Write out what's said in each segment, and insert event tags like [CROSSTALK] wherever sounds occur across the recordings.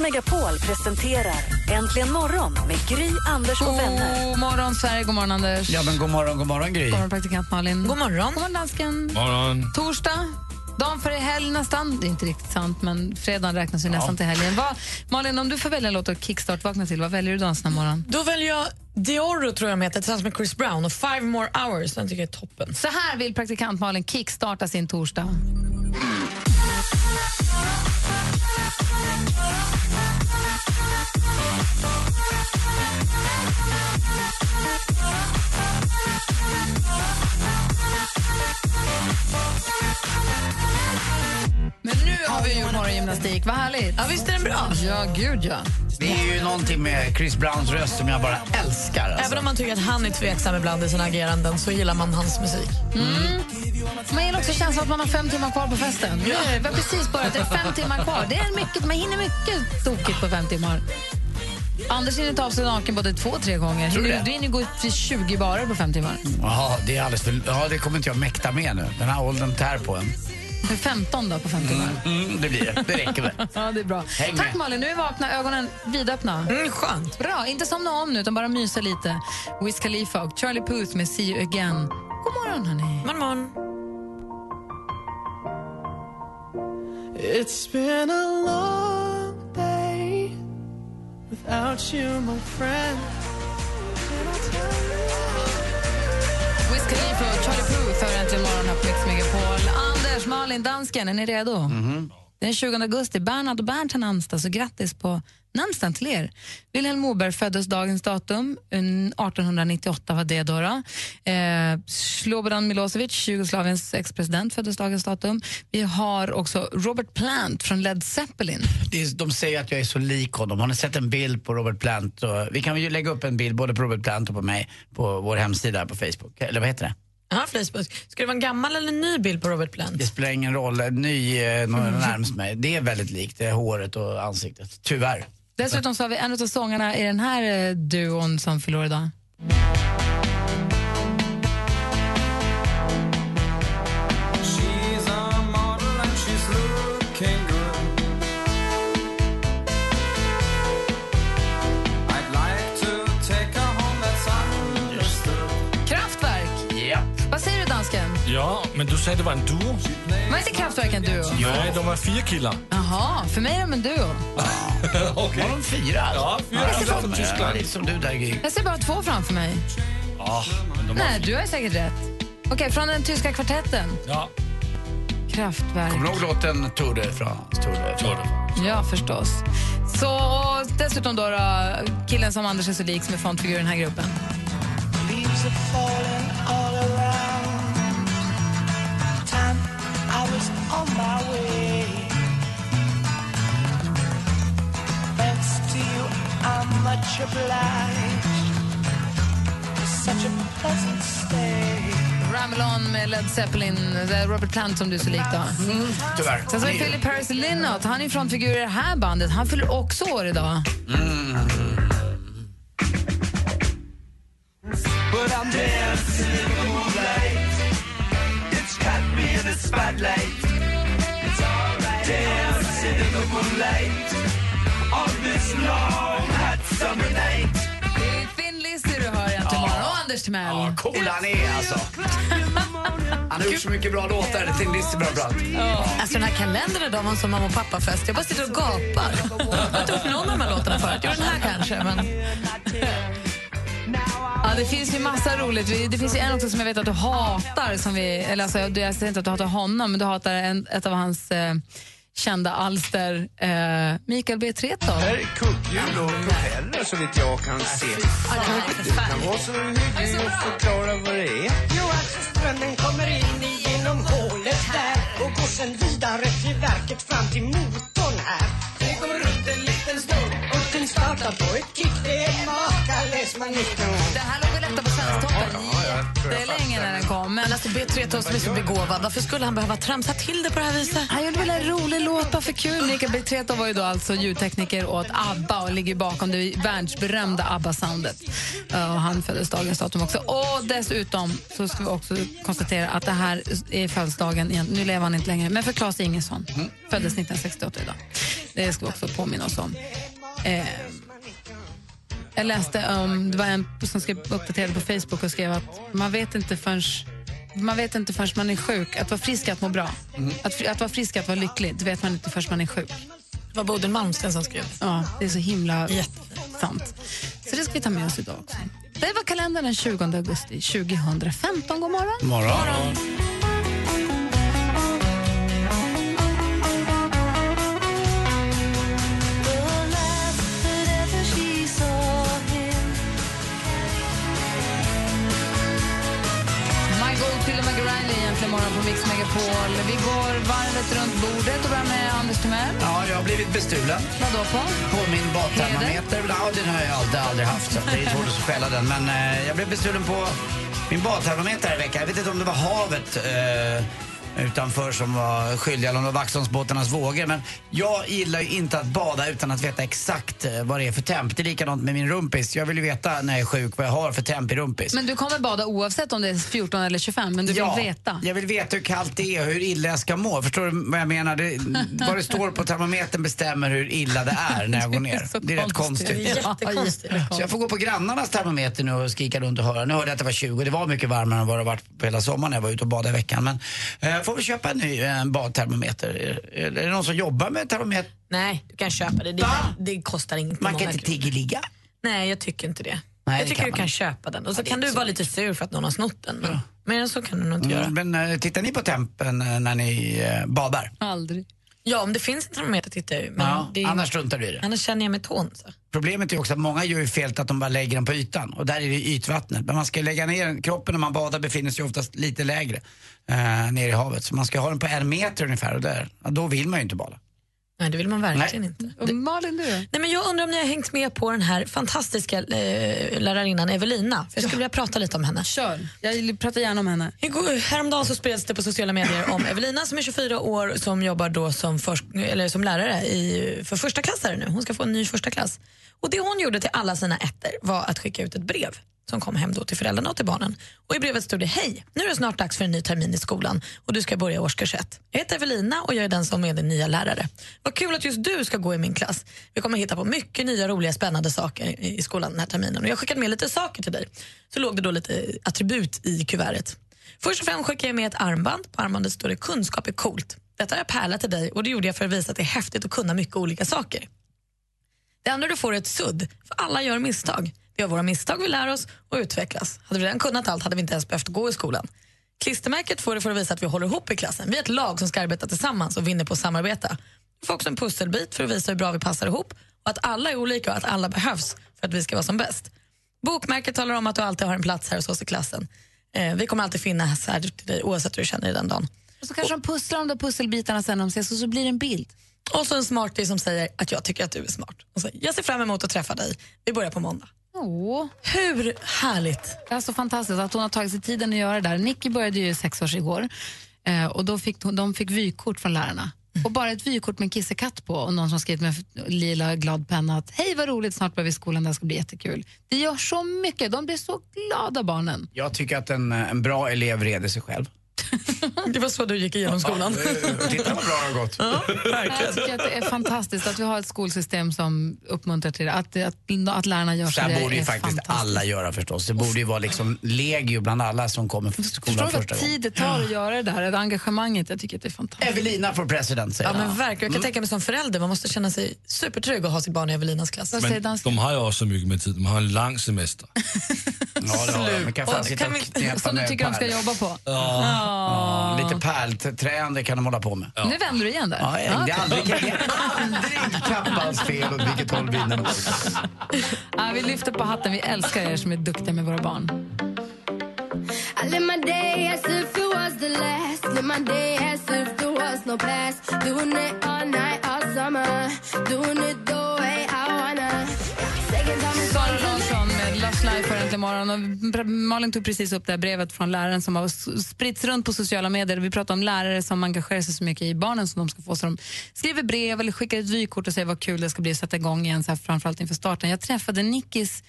Megapol presenterar Äntligen morgon med Gry, Anders och vänner. God morgon, Sverige. God morgon, Anders. Ja, men god morgon, god morgon Gry. God morgon, praktikant Malin. God morgon. God morgon, dansken. Morgon. Torsdag. Dagen före helg nästan. Det är inte riktigt sant, men fredagen räknas ju nästan till helgen. Va, Malin, om du får välja en låt att kickstart-vakna till, vad väljer du då den morgon? Då väljer jag Dioro tror jag de heter, tillsammans med Chris Brown och Five More Hours. Den tycker jag är toppen. Så här vill praktikant Malin kickstarta sin torsdag. Men nu har vi gjort morgongymnastik. Vad härligt. Ja, visst är den bra? Ja, gud ja. Det är ju någonting med Chris Browns röst som jag bara älskar. Alltså. Även om man tycker att han är tveksam ibland i sina ageranden så gillar man hans musik. Man gillar också känslan att man har fem timmar kvar på festen. Nu vi har precis börjat, det är fem timmar kvar. Det är mycket, man hinner mycket tokigt på fem timmar. Anders hinner ta av sig naken både två och tre gånger. Tror du Hinner- det? Du hinner gå till 20 barer på fem timmar. Jaha, det är alldeles för... Ja, det kommer inte jag mäkta med nu. Den här åldern tär på en. För 15 då på fem timmar. Mm, det blir det. Det räcker väl. [LAUGHS] Ja, det är bra. Häng Tack med. Malin, nu är vakna, ögonen vidöppna. Mm, skönt. Bra, inte somna om nu utan bara mysa lite. Wiz Khalifa och Charlie Puth med See you again. God morgon hörni. Man, man. It's been a long day without you, my friend. Wiz Khalifa och Charlie Puth hör äntligen morgon här på Mix Megapol. Anders, Malin, dansken, är ni redo? Mhm. Den 20 augusti, Bernhard och Bernt har namnsdag, så grattis på namnsdagen till er. Wilhelm Moberg föddes dagens datum, eh, 1898 var det då. då. Eh, Slobodan Milosevic, Jugoslaviens ex-president, föddes dagens datum. Vi har också Robert Plant från Led Zeppelin. Det är, de säger att jag är så lik honom. Har ni sett en bild på Robert Plant? Och, vi kan ju lägga upp en bild både på Robert Plant och på mig på vår hemsida här på Facebook. Eller vad heter det? Ja, Facebook. Ska det vara en gammal eller en ny bild på Robert Plant? Det spelar ingen roll. En ny eh, någon närmast mig. Det är väldigt likt. Det är håret och ansiktet. Tyvärr. Dessutom så har vi en av sångarna i den här eh, duon som fyller år idag. Men du sa det var en duo. Var inte Kraftwerk en duo? Nej, de var fyra killar. Jaha, för mig är de en duo. [LAUGHS] Okej. Var de fyra? alltså? Ja, fyra Ja, killar de- från ja, Tyskland. Lite som du där, Gry. Jag ser bara två framför mig. Ja, men de var... Nej, du har säkert rätt. Okej, från den tyska kvartetten. Ja, Kraftwerk. Kommer du ihåg låten Tour de France? Tour de tror France. det. Ja, förstås. Så och dessutom då, då killen som Anders är så lik som är frontfigur i den här gruppen. Leaves are falling much obliged. Such a pleasant stay. Ramblon med Led Zeppelin, Robert Plant som du är så lik då. Tyvärr. Sen så har vi Philip Paris Linnot, han är frontfigur i det här bandet. Han fyller också år idag. But I'm Anders Timell. Ja, cool han är alltså. Han har gjort så mycket bra låtar. Till bra bland. Alltså den här kalendern idag var en sån mamma och pappafest. Jag bara sitter och gapar. Jag har inte hört någon av de här låtarna förut. Jo, den här kanske, men... Ja, det finns ju massa roligt. Det finns ju en också som jag vet att du hatar. Som vi, eller alltså, jag säger inte att du hatar honom, men du hatar en, ett av hans eh, kända alster. Eh, Mikael B. Tretow. Här är kugghjul och propeller så vitt jag kan se. Du kan vara så hygglig och förklara vad det är. Jo, alltså strömmen kommer in genom hålet där och går sen vidare till verket fram till motorn här. Det går runt en liten stund och den startar på ett kick, det är makalös magnifico. Jättelänge när den kom. Men alltså B3 som är så begåvad, varför skulle han behöva tramsa till det på det här viset? han gjorde väl en rolig låt bara för kul. Mikael Betreta var ju då alltså ljudtekniker åt ABBA och ligger bakom det världsberömda ABBA-soundet. Uh, och han föddes dagens datum också. Och dessutom så ska vi också konstatera att det här är födelsedagen, igen. nu lever han inte längre, men för Claes Ingesson. Föddes 1968 idag. Det ska vi också påminna oss om. Eh, jag läste om, det var en som skrev, uppdaterade på Facebook och skrev att man vet inte förrän man vet inte förrän man är sjuk. Att vara frisk är att må bra. Att, att vara frisk är att vara lycklig. Det vet man inte förrän man är sjuk. Det var Bodil Malmsten som skrev. Ja, det är så himla sant. Så det ska vi ta med oss idag också. Det var kalendern den 20 augusti 2015. God morgon. Morgon. My på Mix Megapol. Vi går varvet runt bordet och börjar med Anders Timell. Ja, jag har blivit bestulen. Vadå på? På min badtermometer. Ja, den har jag aldrig, aldrig haft. Så det är svårt att stjäla den. Men eh, jag blev bestulen på min badtermometer i veckan. Jag vet inte om det var havet eh, utanför som var skyldiga var Vaxholmsbåtarnas vågor. Men jag gillar ju inte att bada utan att veta exakt eh, vad det är för temp. Det är likadant med min rumpis. Jag vill ju veta när jag är sjuk vad jag har för temp i rumpis. Men du kommer bada oavsett om det är 14 eller 25, men du vill veta. Jag vill veta hur kallt det är och hur illa jag ska må. Förstår du vad jag menar? Det, [LAUGHS] vad det står på termometern bestämmer hur illa det är när jag går [LAUGHS] ner. Det är rätt konstigt. konstigt. Ja, Jättekonstigt. Så jag får gå på grannarnas termometer nu och skrika runt och höra. Nu hörde jag att det var 20. Det var mycket varmare än vad det varit på hela sommaren när jag var ute och badade i veckan. Men eh, får väl köpa en ny eh, badtermometer. Är, är det någon som jobbar med termometer? Nej, du kan köpa det. Det, det kostar inget. Man kan inte tiggerligga. Nej, jag tycker inte det. Nej, jag tycker kan du man kan inte. köpa den. Och så Ja, kan du vara lite sur för att någon har snott den. Men, men så kan du nog inte göra. Mm, men eh, tittar ni på tempen eh, när ni eh, badar? Aldrig. Ja, om det finns en termometer tittar jag ju. Men Ja, det är, annars struntar du i det. annars känner jag mig tån. Så. Problemet är också att många gör ju felet att de bara lägger den på ytan och där är det ytvattnet. Men man ska lägga ner den, kroppen när man badar befinner sig oftast lite lägre eh, ner i havet. Så man ska ha den på en meter ungefär och där, ja, då vill man ju inte bada. Nej, det vill man verkligen Nej. inte. Och Malin, du? Nej, men jag undrar om ni har hängt med på den här fantastiska eh, lärarinnan Evelina. För jag skulle vilja prata lite om henne. Kör. Jag pratar gärna om henne. Igår, häromdagen så spreds det på sociala medier om Evelina som är 24 år som jobbar då som, försk- eller som lärare i, för första klassare nu. Hon ska få en ny första klass. Och Det hon gjorde till alla sina ettor var att skicka ut ett brev som kom hem då till föräldrarna och till barnen. Och I brevet stod det Hej, nu är det snart dags för en ny termin i skolan och du ska börja i årskurs 1. Jag heter Evelina och jag är den som är din nya lärare. Vad kul att just du ska gå i min klass. Vi kommer hitta på mycket nya, roliga, spännande saker i i skolan den här terminen. Och jag skickade med lite saker till dig. Så låg det då lite attribut i kuvertet. Först och främst skickade jag med ett armband. På armbandet står det kunskap är coolt. Detta har jag pärlat till dig och det gjorde jag för att visa att det är häftigt att kunna mycket olika saker. Det andra du får är ett sudd, för alla gör misstag. Av våra misstag vi lär oss och utvecklas. Hade vi redan kunnat allt hade vi inte ens behövt gå i skolan. Klistermärket får du för att visa att vi håller ihop i klassen. Vi är ett lag som ska arbeta tillsammans och vinner på att samarbeta. Du får också en pusselbit för att visa hur bra vi passar ihop och att alla är olika och att alla behövs för att vi ska vara som bäst. Bokmärket talar om att du alltid har en plats här hos oss i klassen. Eh, vi kommer alltid finnas här till dig oavsett hur du känner dig den dagen. Och så kanske de pusslar de där pusselbitarna sen de ses och så blir det en bild. Och så en smartie som säger att jag tycker att du är smart. Och så, jag ser fram emot att träffa dig. Vi börjar på måndag. Åh. Hur härligt? Det är så fantastiskt att hon har tagit sig tiden att göra det där. Nicky började ju sex års igår eh, och då fick hon, de fick vykort från lärarna. Och bara ett vykort med en kissekatt på och någon som skrivit med lila glad penna att hej vad roligt, snart börjar vi skolan, det här ska bli jättekul. Det gör så mycket, de blir så glada barnen. Jag tycker att en, en bra elev reder sig själv. Det var så du gick igenom skolan. Titta vad bra det har gått. Jag tycker att det är fantastiskt att vi har ett skolsystem som uppmuntrar till det, att, att, att lärarna gör Så Det borde ju faktiskt alla göra förstås. Det borde ju vara liksom legio bland alla som kommer till skolan Förstår du första vad gången. tid det tar att göra det där, det engagemanget? Jag tycker att det är fantastiskt. Evelina for president säger Ja, men verkligen. Jag kan tänka mig som förälder, man måste känna sig supertrygg att ha sitt barn i Evelinas klass. Men de har ju också mycket med tid. De har en lång semester. Ja, det har de. Men kan fan Och sitta kan och vi- knäppa Som du tycker de ska jobba på? Ja, lite pärlträande kan de hålla på med. Nu vänder du igen där. Ja, Ja, det är aldrig, det är [LAUGHS] aldrig kappans fel åt vilket håll vinden. Ja, vi lyfter på hatten. Vi älskar er som är duktiga med våra barn. I live my day as if it was the last. Live my day as if there was no past. Doing it all night, all summer. Doing it the morgon. Och Malin tog precis upp det här brevet från läraren som har spritts runt på sociala medier. Vi pratar om lärare som engagerar sig så mycket i barnen som de ska få. Så de skriver brev eller skickar ett vykort och säger vad kul det ska bli att sätta igång igen, så här, framförallt inför starten. Jag träffade Nickis,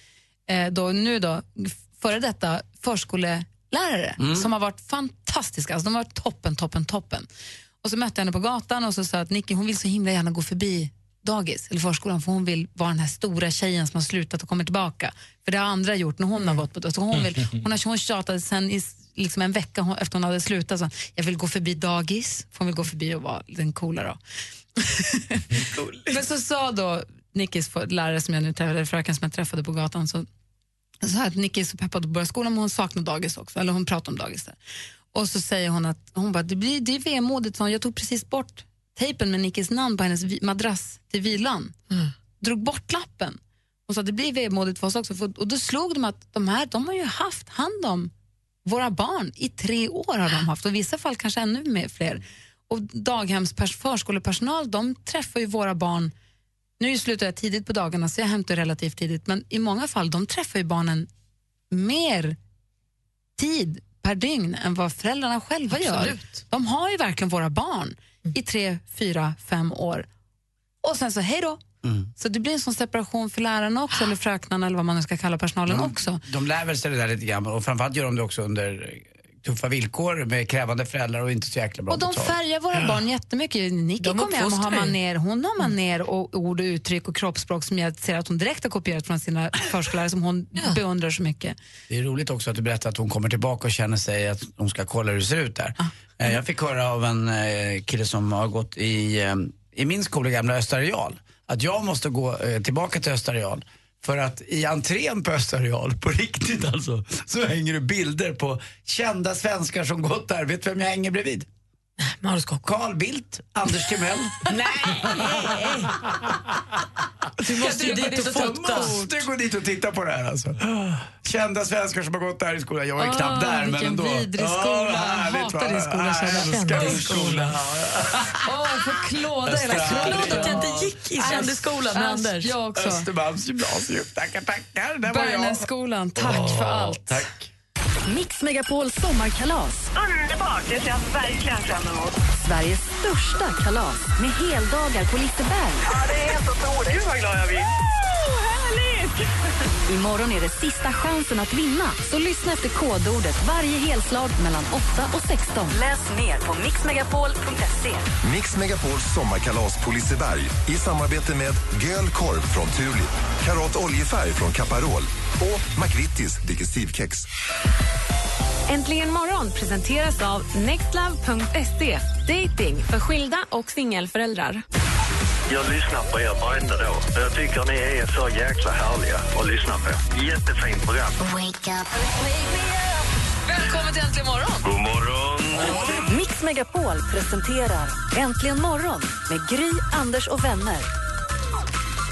eh, då, nu då, före detta förskolelärare Mm. som har varit fantastiska. Alltså, de har varit toppen, toppen, toppen. Och så mötte jag henne på gatan och så sa att Nicky hon vill så himla gärna gå förbi dagis eller förskolan för hon vill vara den här stora tjejen som har slutat och kommer tillbaka. För det har andra gjort när hon har gått på så hon, vill, hon, har, hon tjatade sen i liksom en vecka hon, efter hon hade slutat. Så, jag vill gå förbi dagis, för hon vill gå förbi och vara den coola då. [LAUGHS] Men så sa då Nickis lärare som jag nu träffade, fröken som jag träffade på gatan, så så här att Nicky är så peppad att börja skolan men hon saknar dagis också, eller hon pratar om dagis där. Och så säger hon att hon bara, det, blir, det är vemodigt, sa jag tog precis bort tejpen med Nickis namn på hennes madrass till vilan. Drog bort lappen. Hon sa det blir vemodigt för oss också. Och då slog de att de här, de har ju haft hand om våra barn i tre år har de haft och i vissa fall kanske ännu mer, fler. Och daghems förskolepersonal, de träffar ju våra barn nu slutar jag tidigt på dagarna så jag hämtar relativt tidigt men i många fall de träffar ju barnen mer tid per dygn än vad föräldrarna själva gör. Absolut. De har ju verkligen våra barn i tre, fyra, fem år. Och sen så hej då. Så det blir en sån separation för lärarna också, eller fröknarna eller vad man nu ska kalla personalen också. De lär väl sig det där lite grann och framförallt gör de det också under tuffa villkor med krävande föräldrar och inte så jäkla bra Och de betalt. färgar våra barn jättemycket. Nicky kommer hem och har maner, hon har maner och ord och uttryck och kroppsspråk som jag ser att hon direkt har kopierat från sina [LAUGHS] förskollärare som hon beundrar så mycket. Det är roligt också att du berättar att hon kommer tillbaka och känner sig att hon ska kolla hur det ser ut där. Eh, Jag fick höra av en eh, kille som har gått i, eh, i min skola, gamla Östarial, att jag måste gå tillbaka till Östarial för att i entrén på Östareal, på riktigt alltså, så hänger det bilder på kända svenskar som gått där. Vet du vem jag hänger bredvid? Carl Bildt, Anders Timell. [LAUGHS] Nej! Du måste ju dit och fota. måste gå dit och titta på det här alltså. Kända svenskar som har gått där i skolan. Jag var ju Åh, knappt där men vilken ändå. vidrig Åh, skola. härligt, Hatar din skola, Jag känner jag. älskar min Kändisskola. skola. Åh, jag får klåda hela kroppen. Förlåt att jag inte gick i kändisskolan med Anders. Jag också. Östermalms gymnasium. Tackar, tackar. Där var jag. Bergnässkolan, tack för allt. Tack. Mix Megapols sommarkalas. Underbart! Det ser jag verkligen fram emot. Sveriges största kalas med heldagar på Liseberg. Ja, det är helt otroligt. Gud, vad glad jag blir. Härligt! Imorgon är det sista chansen att vinna, så lyssna efter kodordet varje helslag mellan 8 och 16. Läs mer på mixmegapol.se. Mix Megapols sommarkalas på Liseberg i samarbete med Göl Korv från Tulip, Karat Oljefärg från Caparol och McVittys Digestivkex. Äntligen morgon presenteras av nextlove.se. Dating för skilda och singelföräldrar. Jag lyssnar på er varenda dag. Jag tycker ni är så jäkla härliga att lyssna på. Jättefint program. Välkommen till Äntligen morgon! God morgon! Mix Megapol presenterar Äntligen morgon med Gry, Anders och vänner.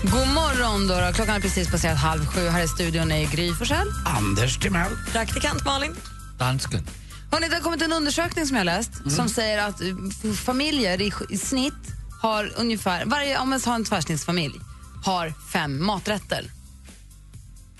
God morgon då, då. Klockan är precis passerat halv sju. Här i studion är Gry Forssell. Anders Timell. Praktikant Malin. Dansken. Hörrni, det har kommit en undersökning som jag läst som säger att eh, familjer i, i snitt har ungefär, varje, om man har en tvärsnittsfamilj, har fem maträtter.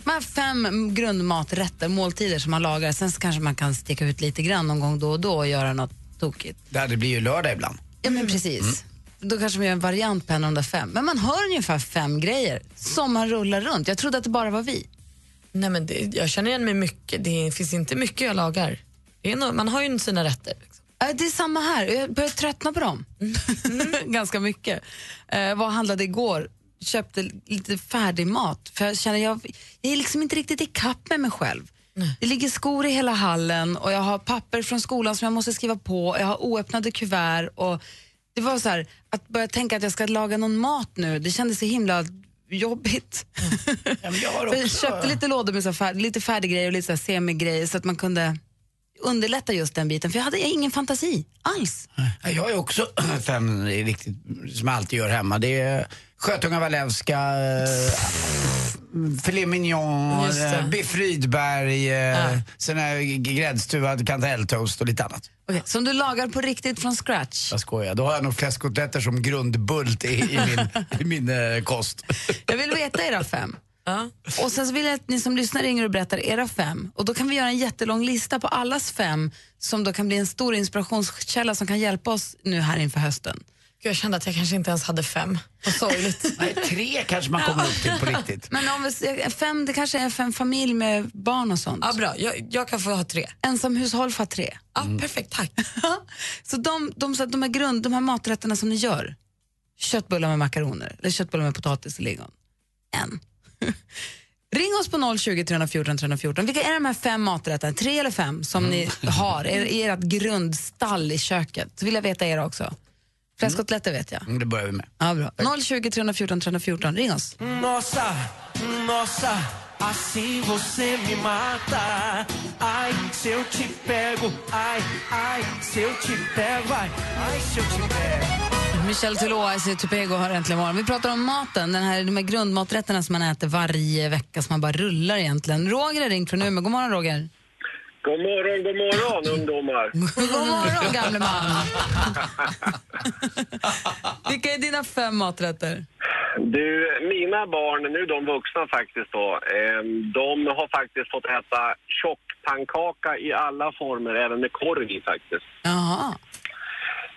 Man har fem grundmaträtter, måltider som man lagar. Sen så kanske man kan sticka ut lite grann någon gång då och då och göra något tokigt. Där det blir ju lördag ibland. Ja, men precis. Då kanske man gör en variant på en av de där fem. Men man har ungefär fem grejer som man rullar runt. Jag trodde att det bara var vi. Nej, men det, jag känner igen mig mycket. Det finns inte mycket jag lagar. Nog, man har ju sina rätter. Liksom. Äh, Det är samma här. Jag börjar tröttna på dem. [LAUGHS] Ganska mycket. Eh, vad handlade igår? Köpte lite färdig mat. För jag känner jag, jag är liksom inte riktigt i kapp med mig själv. Det ligger skor i hela hallen och jag har papper från skolan som jag måste skriva på. Jag har oöppnade kuvert. Och det var så här, att börja tänka att jag ska laga någon mat nu, det kändes så himla jobbigt. Ja, men jag [LAUGHS] jag köpte lite lådor med så fär, lite färdiggrejer och lite så här semigrejer så att man kunde underlätta just den biten. För jag hade ingen fantasi alls. Ja, Jag är också [CLEARS THROAT] fem riktigt, som jag alltid gör hemma. Det är sjötunga wallenska, eh, filet mignon, eh, biff Rydberg, eh, det gräddstuvad kantarelltoast och lite annat. Okay. Som du lagar på riktigt från scratch. Jag skojar, då har jag nog fläskkotletter som grundbult i, i min, [LAUGHS] i min eh, kost. Jag vill veta era fem. Och sen så vill jag att ni som lyssnar ringer och berättar era fem. Och då kan vi göra en jättelång lista på allas fem som då kan bli en stor inspirationskälla som kan hjälpa oss nu här inför hösten. Jag kände att jag kanske inte ens hade fem. Vad sorgligt. [LAUGHS] Nej, tre kanske man kommer upp till på riktigt. Men om vi, fem, det kanske är fem familj med barn och sånt. Ja, bra. Jag, jag kan få ha tre. Ensamhushåll får ha tre. Ja, Perfekt, tack. [LAUGHS] Så de, de, så de, här grund, de här maträtterna som ni gör, köttbullar med makaroner eller köttbullar med potatis och lingon, en. [LAUGHS] Ring oss på 020 314 314. Vilka är de här fem maträtterna, tre eller fem, som ni har er- i ert grundstall i köket? Så vill jag veta era också. Fläskkotlletter vet jag. Mm, Det börjar vi med. Ja, bra. 020 314 314, ring oss. Nossa, nossa, assim você me mata. Ai, se eu te pego, ai, ai, se eu te pego, ai, ai, se eu te pego. Michel Tulloa i Tupego har äntligen morgon. Vi pratar om maten, den här, de här grundmaträtterna som man äter varje vecka som man bara rullar egentligen. Roger har ringt från Umeå. God morgon Roger. God morgon, god morgon ungdomar. [LAUGHS] God morgon gamle man. Vilka är dina fem maträtter? Du, mina barn, nu de vuxna faktiskt då, de har faktiskt fått äta tjockpannkaka i alla former, även med korv i faktiskt. Jaha.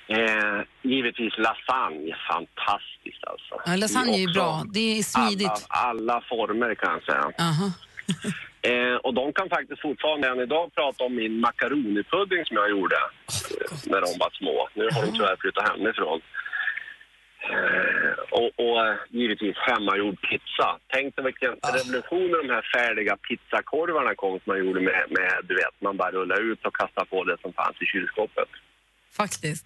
Eh, givetvis lasagne, fantastiskt alltså. Ja, lasagne är ju bra. Det är smidigt. Alla, alla former kan jag säga. Aha. Eh, och de kan faktiskt fortfarande än idag prata om min makaronipudding som jag gjorde eh, när de var små. Nu har de tyvärr flyttat hemifrån. Eh, och, och eh, givetvis hemmagjord pizza. Tänk dig vilken revolution när de här färdiga pizzakorvarna kom som man gjorde med, med, du vet, man bara rullade ut och kastade på det som fanns i kylskåpet. Faktiskt.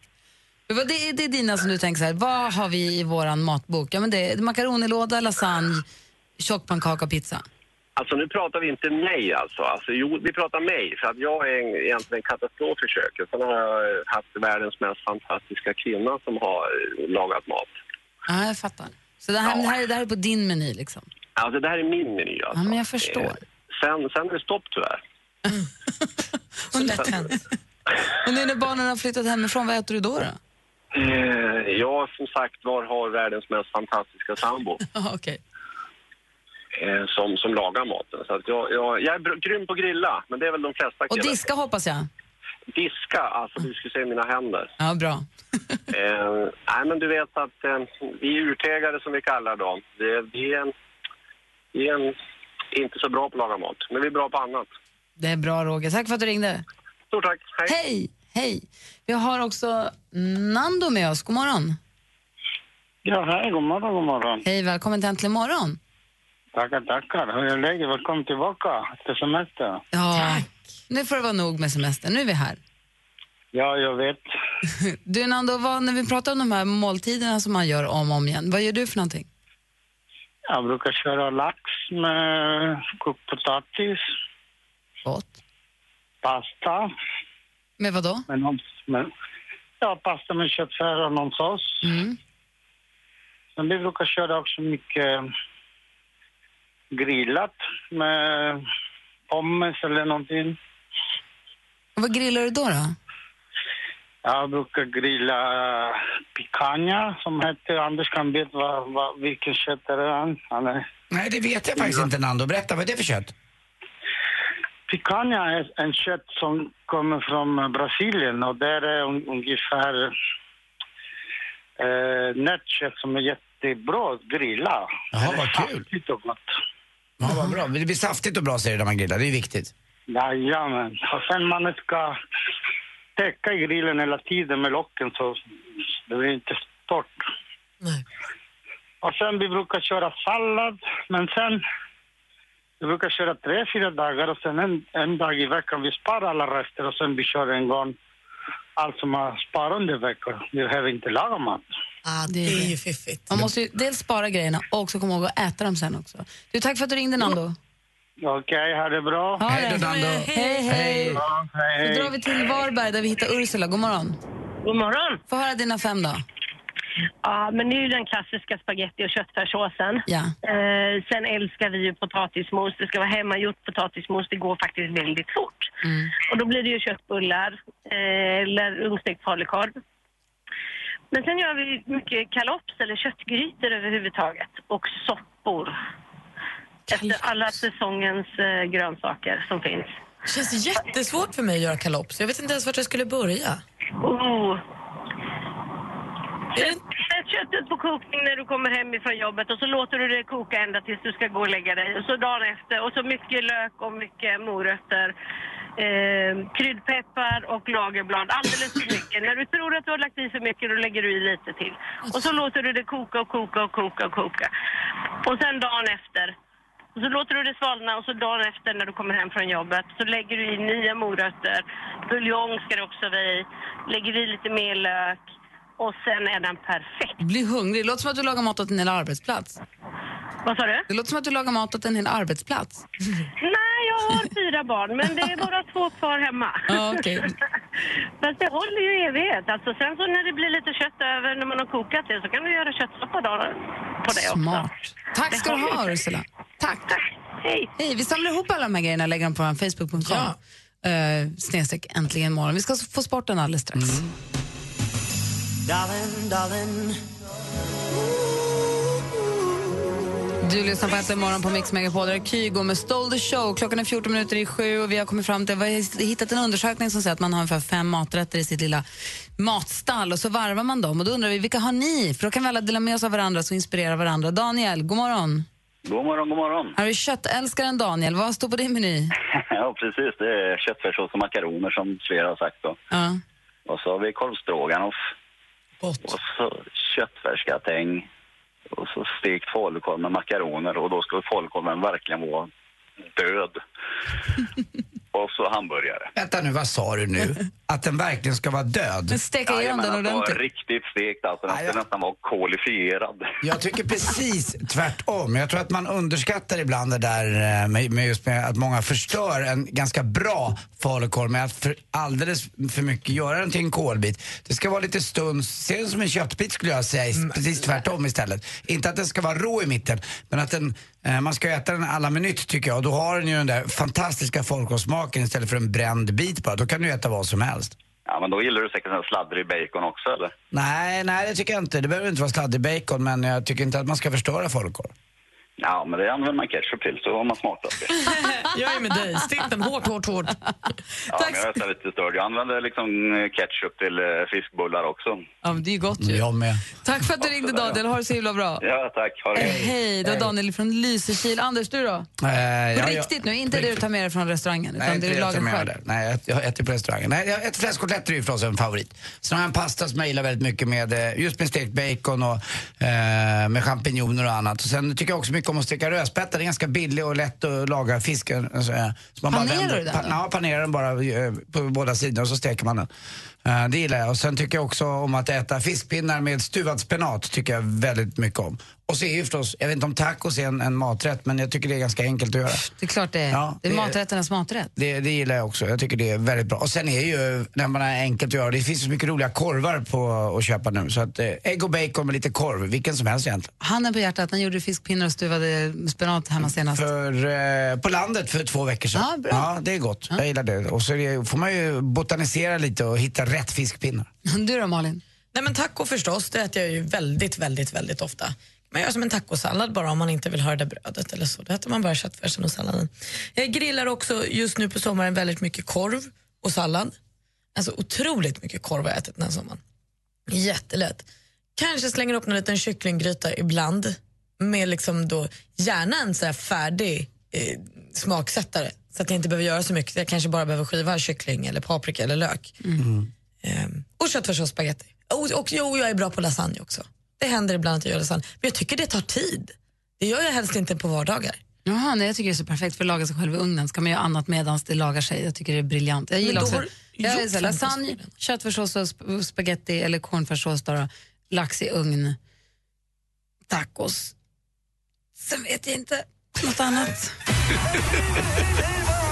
Det är, det är dina som du tänker så här, vad har vi i våran matbok? Ja, men det är makaronilåda, lasagne, tjockpannkaka, pizza. Alltså nu pratar vi inte mig alltså. alltså jo, vi pratar mig för att jag är en, egentligen en katastrof i köket. Sen har jag eh, haft världens mest fantastiska kvinna som har eh, lagat mat. Ja, jag fattar. Så det här, det här, det här är på din meny liksom? Alltså det här är min meny alltså. Ja, men jag förstår. Eh, Sen, sen är det stopp tyvärr. [LAUGHS] Så lätt hänt. Och nu när barnen har flyttat hemifrån, vad äter du då? då? Jag som sagt var har världens mest fantastiska sambo [LAUGHS] Ja, Okej. Eh, som, som lagar maten. Så att jag, jag, jag är grym på att grilla, men det är väl de flesta Och killar. diska hoppas jag? Diska, alltså du skulle se mina händer. Ja, bra. [LAUGHS] Eh, nej, men du vet att eh, vi urtegare som vi kallar dem, det, vi är, en, vi är en, inte så bra på att laga mat, men vi är bra på annat. Det är bra Roger. Tack för att du ringde. Stort tack. Hej. Hej! Hej! Vi har också Nando med oss. God morgon. Ja, hej, god morgon, god morgon. Hej, välkommen till Äntligen morgon. Tackar, tackar. Hur är läget? Välkommen tillbaka efter semester. Ja, nu får det vara nog med semester. Nu är vi här. Ja, jag vet. [LAUGHS] Du Nando, vad, när vi pratar om de här måltiderna som man gör om och om igen, vad gör du för någonting? Jag brukar köra lax med kokt potatis. Gott. Pasta. Med vad då? Med någon, med, ja, pasta med köttfärs och någon sås. Mm. Men vi brukar köra också mycket grillat med pommes eller någonting. Och vad grillar du då? då? Jag brukar grilla picanha som heter. Anders kan veta vad, vad, vilken kött är det han? han är. Nej, det vet jag faktiskt inte Nando. Berätta, vad är det för kött? Picanha är en kött som kommer från Brasilien och där är un, ungefär eh, nötkött som är jättebra att grilla. Jaha, är vad kul. och gott. Ja, vad bra. Men Det blir saftigt och bra säger du när man grillar, det är viktigt. Jajamän. Och sen man ska täcka grillen hela tiden med locken så det blir inte torrt. Och sen vi brukar köra sallad, men sen vi brukar köra tre, fyra dagar och sen en, en dag i veckan vi sparar alla rester och sen vi kör en gång allt som har sparat under veckan. Vi behöver inte laga mat. Ah, det är ju fiffigt. Man måste ju dels spara grejerna och också komma ihåg att äta dem sen också. Du, tack för att du ringde Nando. Okej, ha det bra. Ha. Hej, hej. Ja, hej, Då hej. drar vi till Varberg där vi hittar Ursula. God morgon. God morgon. Få höra dina fem då. Ja, men det är ju den klassiska spaghetti och köttfärssåsen. Ja. Eh, sen älskar vi ju potatismos. Det ska vara hemmagjort potatismos. Det går faktiskt väldigt fort. Och då blir det ju köttbullar eh, eller ugnsstekt falukorv. Men sen gör vi mycket kalops eller köttgrytor överhuvudtaget och soppor. Efter alla säsongens eh, grönsaker som finns. Det känns jättesvårt för mig att göra kalops. Jag vet inte ens vart jag skulle börja. Oh. Sätt, sätt köttet på kokning när du kommer hem ifrån jobbet och så låter du det koka ända tills du ska gå och lägga dig. Och så dagen efter och så mycket lök och mycket morötter. Eh, kryddpeppar och lagerblad, alldeles för mycket. När du tror att du har lagt i för mycket, då lägger du i lite till. Och så låter du det koka och koka och koka och koka. Och sen dagen efter, och så låter du det svalna och så dagen efter när du kommer hem från jobbet så lägger du i nya morötter. Buljong ska det också vara i. Lägger i lite mer lök och sen är den perfekt. Bli hungrig. Det låter som att du lagar mat åt en hel arbetsplats. Vad sa du? Det låter som att du lagar mat åt en hel arbetsplats. [LAUGHS] Nej, jag har fyra barn men det är bara två kvar hemma. Okej. [LAUGHS] Fast det håller ju i evighet. Alltså, sen så när det blir lite kött över när man har kokat det så kan du göra köttsoppa då på det också. Smart. Tack ska du ha. Ursula. Tack. Hej. Hej. Vi samlar ihop alla de här grejerna och lägger dem på vår Facebook.com. Ja. Uh, snedstreck äntligen morgon. Vi ska få sporten alldeles strax. Darling, darling. Du lyssnar på Äntligen morgon på Mix Megapol. Där är Kygo med Stole the show. Klockan är 14 minuter i sju och vi har kommit fram till, vi har hittat en undersökning som säger att man har ungefär fem maträtter i sitt lilla matstall och så varvar man dem. Och då undrar vi, vilka har ni? För då kan vi alla dela med oss av varandra och inspirera varandra. Daniel, god morgon. God morgon, god morgon. Här är köttälskaren Daniel. Vad står på din meny? [LAUGHS] ja, precis. Det är köttfärssås och makaroner som flera har sagt då. Ja. Och så har vi korvstroganoff. Och så köttfärsgratäng. Och så stekt falukorv med makaroner. Och då ska falukorven verkligen vara död. [LAUGHS] och så hamburgare. Vänta nu, vad sa du nu? [LAUGHS] Att den verkligen ska vara död? Men steka igen den var ordentligt. riktigt stekt alltså. Den ska nästan vara kolifierad. Jag tycker precis tvärtom. Jag tror att man underskattar ibland det där eh, med, med just med att många förstör en ganska bra falukorv med att för alldeles för mycket göra den till en kolbit. Det ska vara lite stuns, se den som en köttbit skulle jag säga, precis tvärtom istället. Inte att den ska vara rå i mitten, men att den, eh, man ska äta den alla minut tycker jag. Och då har den ju den där fantastiska falukorvsmaken istället för en bränd bit bara. Då kan du äta vad som helst. Ja, men då gillar du säkert en sladdrig bacon också, eller? Nej, nej det tycker jag inte. Det behöver inte vara sladdrig bacon, men jag tycker inte att man ska förstöra falukorv. Ja, men det använder man ketchup till, så har man smakat det. [LAUGHS] Jag är med dig. Stek den hårt, hårt, hårt. Ja, men jag är lite störd. Jag använder liksom eh, ketchup till eh, fiskbullar också. Ja, men det är ju gott ju. Jag med. Tack för att du ringde Daniel. Ha det så himla bra. Ja, tack. Ha det Eh. Hej, det var Daniel från Lysekil. Anders, du då? Eh, På ja, jag- riktigt nu, inte det du tar med dig från restaurangen, utan Nej, det du det jag tar lagar med själv. där. Nej, jag, äter på restaurangen. Nej, jag äter fläskkotletter är ju förstås en favorit. Sen har jag en pasta som jag gillar väldigt mycket med, just med stekt bacon och eh, med champinjoner och annat. Och sen tycker jag också mycket om att steka rödspätta. Det är ganska billigt och lätt att laga fisken. Alltså, eh, så man Panerar vänder- du den Pa, ja, panerar den bara eh, på båda sidor och så steker man den. Eh, det gillar jag. Och sen tycker jag också om att äta fiskpinnar med stuvad spenat. tycker jag väldigt mycket om. Och så är ju förstås, jag vet inte om tacos är en, en maträtt, men jag tycker det är ganska enkelt att göra. Det är klart det är. Ja, det är det är- maträtternas maträtt. Det, det gillar jag också. Jag tycker det är väldigt bra. Och sen är ju, när man är enkelt att göra, det finns så mycket roliga korvar på att köpa nu. Så att eh, ägg och bacon med lite korv, vilken som helst egentligen. Handen på hjärtat, när gjorde fiskpinnar och stuvade spenat hemma senast? För, eh, på landet för två veckor sedan. Ja, bra. Ja, det är gott. Jag gillar det. Och så är det, får man ju botanisera lite och hitta rätt fiskpinnar. [LAUGHS] Du då Malin? Nej men taco förstås, det äter jag ju väldigt, väldigt, väldigt ofta. Man gör som en tacosallad bara om man inte vill ha det där brödet eller så. Då äter man bara köttfärsen och salladen. Jag grillar också just nu på sommaren väldigt mycket korv och sallad. Alltså otroligt mycket korv har jag ätit den här sommaren. Jättelätt. Kanske slänger upp en liten kycklinggryta ibland med liksom då gärna en så färdig eh, smaksättare så att jag inte behöver göra så mycket. Jag kanske bara behöver skiva kyckling eller paprika eller lök. Ehm, och köttfärs och spagetti. Och, och jo, jag är bra på lasagne också. Det händer ibland att jag gör lasagne. Men jag tycker det tar tid. Det gör jag helst inte på vardagar. Jaha, nej, jag tycker det är så perfekt för att laga sig själv i ugnen. Ska man göra annat medan det lagar sig. Jag tycker det är briljant. Jag gillar också jag är så lasagne, köttfärssås och sp- spaghetti eller cornfärssås, lax i ugn, tacos. Sen vet jag inte något annat. [LAUGHS]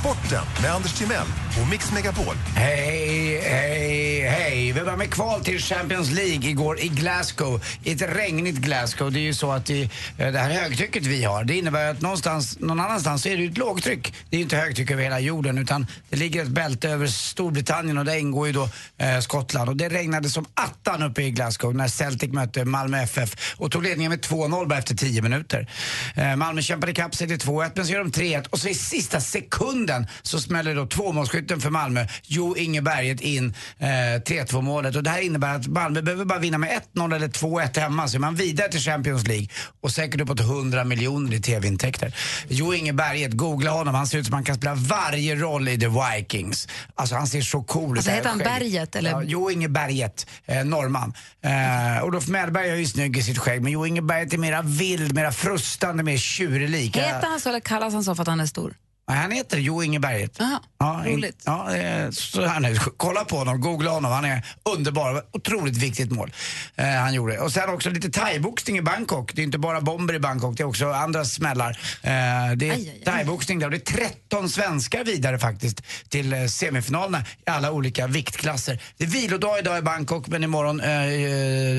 Sporten med Anders Timell och Mix Megapol. Hej, hej, hej. Vi var med kval till Champions League igår i Glasgow. I ett regnigt Glasgow. Det är ju så att det, eh, det här högtrycket vi har, det innebär att någonstans, någon annanstans så är det ju ett lågtryck. Det är ju inte högtryck över hela jorden utan det ligger ett bälte över Storbritannien och där ingår ju då eh, Skottland. Och det regnade som attan uppe i Glasgow när Celtic mötte Malmö FF och tog ledningen med 2-0 bara efter 10 minuter. Eh, Malmö kämpade ikapp sig till 2-1 men så gör de 3-1 och så i sista sekunden så smäller då tvåmålsskytten för Malmö, Jo Inge Berget, in eh, 3-2 målet. Och det här innebär att Malmö behöver bara vinna med 1-0 eller 2-1 hemma så är man vidare till Champions League och säkert uppåt 100 miljoner i TV-intäkter. Jo Inge Berget, googla honom, han ser ut som han kan spela varje roll i The Vikings. Alltså han ser så cool ut. Alltså, heter han. Berget, eller? Ja, Jo Inge Berget, eh, norrman. Eh, Olof Mellberg är ju snygg i sitt skägg men Jo Inge Berget är mera vild, mera frustande, mer tjurlik. Heter han så eller kallas han så för att han är stor? Han heter Jo Inge Berget. Aha, ja, roligt. Ja, eh, så här nu. Kolla på honom, googla honom. Han är underbar. Otroligt viktigt mål eh, han gjorde. Och sen också lite thaiboxning i Bangkok. Det är inte bara bomber i Bangkok, det är också andra smällar. Eh, det är thaiboxning där och det är 13 svenskar vidare faktiskt till eh, semifinalerna i alla olika viktklasser. Det är vilodag idag i Bangkok men imorgon eh,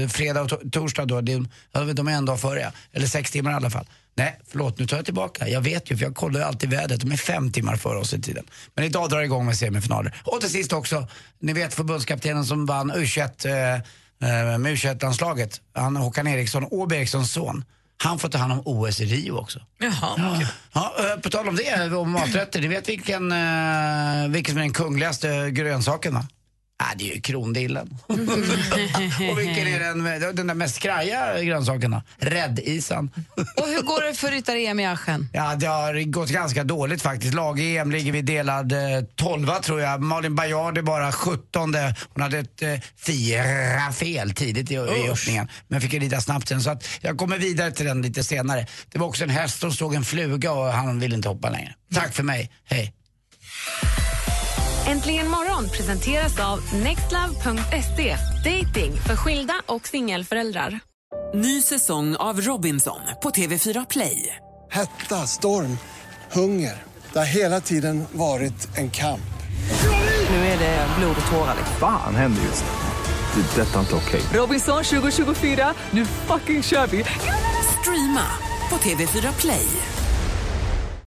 eh, fredag och to- torsdag då, ja, de är en dag före ja. Eller sex timmar i alla fall. Nej, förlåt, nu tar jag tillbaka. Jag vet ju, för jag kollar ju alltid vädret. De är fem timmar före oss i tiden. Men idag drar det igång med semifinaler. Och till sist också, ni vet förbundskaptenen som vann U21, eh, eh, med U21-landslaget. Han Håkan Eriksson, Åby Erikssons son. Han får ta hand om OS i Rio också. Jaha. Ja, eh, på tal om det, om maträtter. Ni vet vilken, eh, vilken som är den kungligaste grönsaken va? Ah, det är ju krondillen. [LAUGHS] och vilken är den, den där mest skraja grönsaken då? Räddisan. Och hur går det för ryttar-EM i Aschen? Ja, det har gått ganska dåligt faktiskt. Lag-EM ligger vi delad eh, 12 tror jag. Malin Bajard är bara 17. Hon hade ett eh, fyra fel tidigt i, i öppningen. Men fick rida snabbt sen. Så att jag kommer vidare till den lite senare. Det var också en häst som såg en fluga och han ville inte hoppa längre. Tack för mig. Hej. Äntligen morgon presenteras av nextlove.se. Dating för skilda och singelföräldrar. Ny säsong av Robinson på TV4 Play. Hetta, storm, hunger. Det har hela tiden varit en kamp. Nu är det blod och tårar. Fan händer just nu. Det. är Detta är inte okej. Robinson 2024, nu fucking kör vi! Streama på TV4 Play.